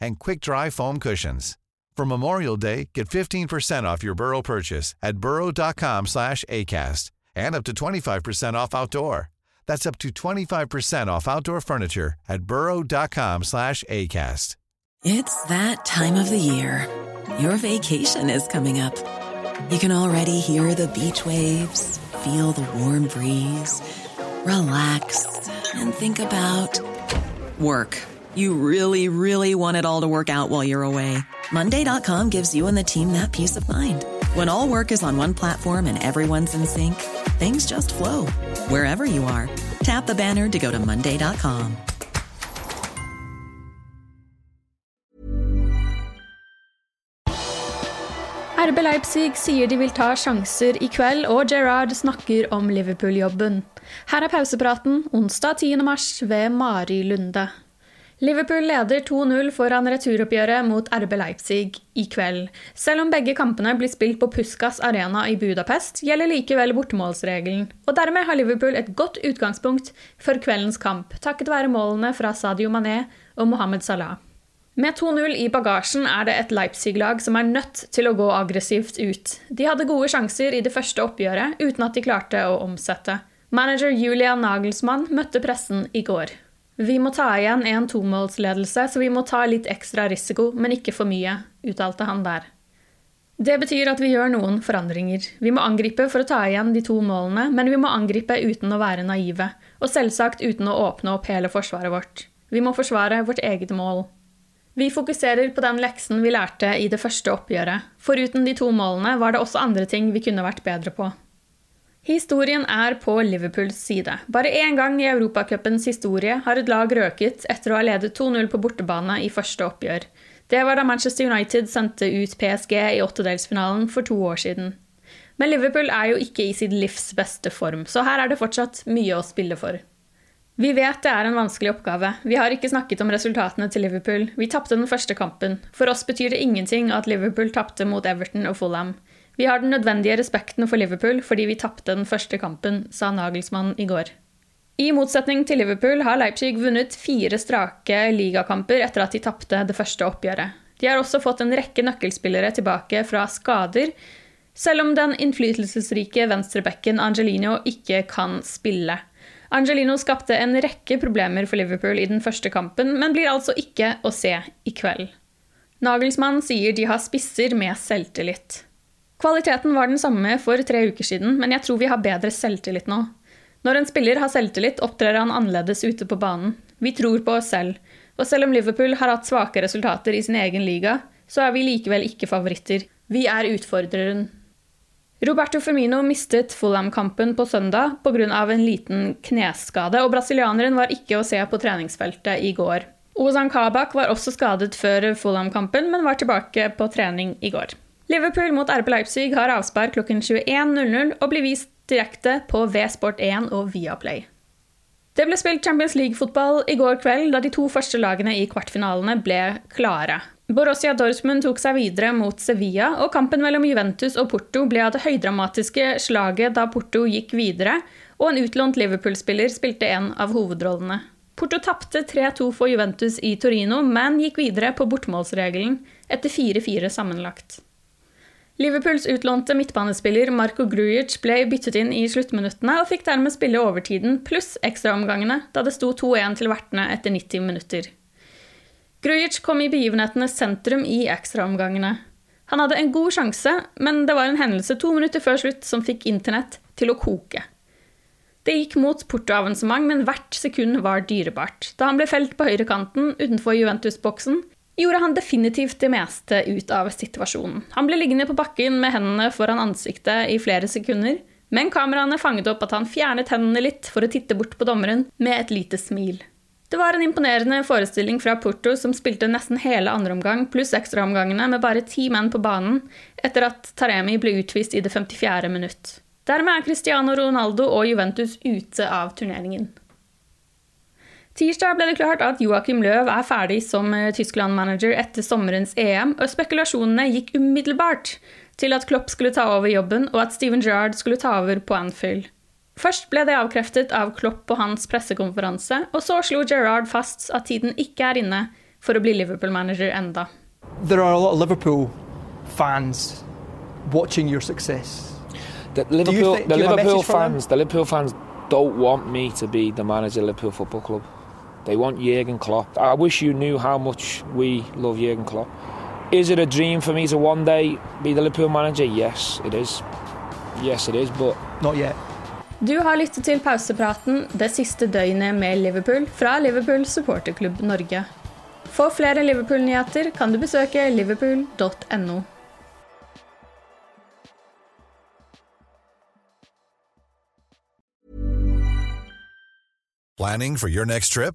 and quick-dry foam cushions. For Memorial Day, get 15% off your Burrow purchase at burrow.com slash ACAST and up to 25% off outdoor. That's up to 25% off outdoor furniture at burrow.com slash ACAST. It's that time of the year. Your vacation is coming up. You can already hear the beach waves, feel the warm breeze, relax, and think about work. You really, really want it all to work out while you're away. Monday.com gives you and the team that peace of mind. When all work is on one platform and everyone's in sync, things just flow wherever you are. Tap the banner to go to Monday.com. RB Leipzig sier de vil ta sjanser i kveld, og Gerrard snakker om Liverpool-jobben. Her er pausepraten onsdag 10. mars ved Mari Lunde. Liverpool leder 2-0 foran returoppgjøret mot RB Leipzig i kveld. Selv om begge kampene blir spilt på Puskas arena i Budapest, gjelder likevel bortemålsregelen. Og dermed har Liverpool et godt utgangspunkt for kveldens kamp, takket være målene fra Sadio Mané og Mohammed Salah. Med 2-0 i bagasjen er det et Leipzig-lag som er nødt til å gå aggressivt ut. De hadde gode sjanser i det første oppgjøret, uten at de klarte å omsette. Manager Julia Nagelsmann møtte pressen i går. Vi må ta igjen en tomålsledelse, så vi må ta litt ekstra risiko, men ikke for mye, uttalte han der. Det betyr at vi gjør noen forandringer. Vi må angripe for å ta igjen de to målene, men vi må angripe uten å være naive, og selvsagt uten å åpne opp hele forsvaret vårt. Vi må forsvare vårt eget mål. Vi fokuserer på den leksen vi lærte i det første oppgjøret. Foruten de to målene var det også andre ting vi kunne vært bedre på. Historien er på Liverpools side. Bare én gang i Europacupens historie har et lag røket etter å ha ledet 2-0 på bortebane i første oppgjør. Det var da Manchester United sendte ut PSG i åttedelsfinalen for to år siden. Men Liverpool er jo ikke i sitt livs beste form, så her er det fortsatt mye å spille for. Vi vet det er en vanskelig oppgave. Vi har ikke snakket om resultatene til Liverpool. Vi tapte den første kampen. For oss betyr det ingenting at Liverpool tapte mot Everton og Fulham. Vi har den nødvendige respekten for Liverpool fordi vi tapte den første kampen, sa Nagelsmann i går. I motsetning til Liverpool har Leipzig vunnet fire strake ligakamper etter at de tapte det første oppgjøret. De har også fått en rekke nøkkelspillere tilbake fra skader, selv om den innflytelsesrike venstrebekken Angelino ikke kan spille. Angelino skapte en rekke problemer for Liverpool i den første kampen, men blir altså ikke å se i kveld. Nagelsmann sier de har spisser med selvtillit. Kvaliteten var den samme for tre uker siden, men jeg tror vi har bedre selvtillit nå. Når en spiller har selvtillit, opptrer han annerledes ute på banen. Vi tror på oss selv. Og selv om Liverpool har hatt svake resultater i sin egen liga, så er vi likevel ikke favoritter. Vi er utfordreren. Roberto Firmino mistet Fulham-kampen på søndag pga. en liten kneskade, og brasilianeren var ikke å se på treningsfeltet i går. Ozan Kabak var også skadet før Fulham-kampen, men var tilbake på trening i går. Liverpool mot RB Leipzig har avspark klokken 21.00 og blir vist direkte på V-Sport1 og Viaplay. Det ble spilt Champions League-fotball i går kveld da de to første lagene i kvartfinalene ble klare. Borussia Dortmund tok seg videre mot Sevilla, og kampen mellom Juventus og Porto ble av det høydramatiske slaget da Porto gikk videre, og en utlånt Liverpool-spiller spilte en av hovedrollene. Porto tapte 3-2 for Juventus i Torino, men gikk videre på bortmålsregelen etter 4-4 sammenlagt. Liverpools utlånte midtbanespiller Marco Grujic ble byttet inn i sluttminuttene og fikk dermed spille overtiden pluss ekstraomgangene da det sto 2-1 til vertene etter 90 minutter. Grujic kom i begivenhetenes sentrum i ekstraomgangene. Han hadde en god sjanse, men det var en hendelse to minutter før slutt som fikk internett til å koke. Det gikk mot Porto-avansement, men hvert sekund var dyrebart. Da han ble felt på høyrekanten utenfor Juventus-boksen, gjorde han definitivt det meste ut av situasjonen. Han ble liggende på bakken med hendene foran ansiktet i flere sekunder, men kameraene fanget opp at han fjernet hendene litt for å titte bort på dommeren med et lite smil. Det var en imponerende forestilling fra Porto, som spilte nesten hele andreomgang pluss ekstraomgangene med bare ti menn på banen, etter at Taremi ble utvist i det 54. minutt. Dermed er Cristiano Ronaldo og Juventus ute av turneringen. Tirsdag ble det klart at Joakim Løv er ferdig som eh, Tyskland-manager etter sommerens EM, og spekulasjonene gikk umiddelbart til at Klopp skulle ta over jobben, og at Steven Gerrard skulle ta over på Anfield. Først ble det avkreftet av Klopp på hans pressekonferanse, og så slo Gerrard fast at tiden ikke er inne for å bli Liverpool-manager enda. There are a lot of Liverpool fans watching your success. The Liverpool, think- the Liverpool fans, the Liverpool fans don't want me to be the manager of Liverpool Football Club. They want Jurgen Klopp. I wish you knew how much we love Jurgen Klopp. Is it a dream for me to one day be the Liverpool manager? Yes, it is. Yes, it is. But Not yet. Du har lyttet til pausepraten det siste døgnet med Liverpool fra Liverpool supporterklubb Norge. For flere Liverpool-nyheter kan du besøke liverpool.no. Planning for your next trip?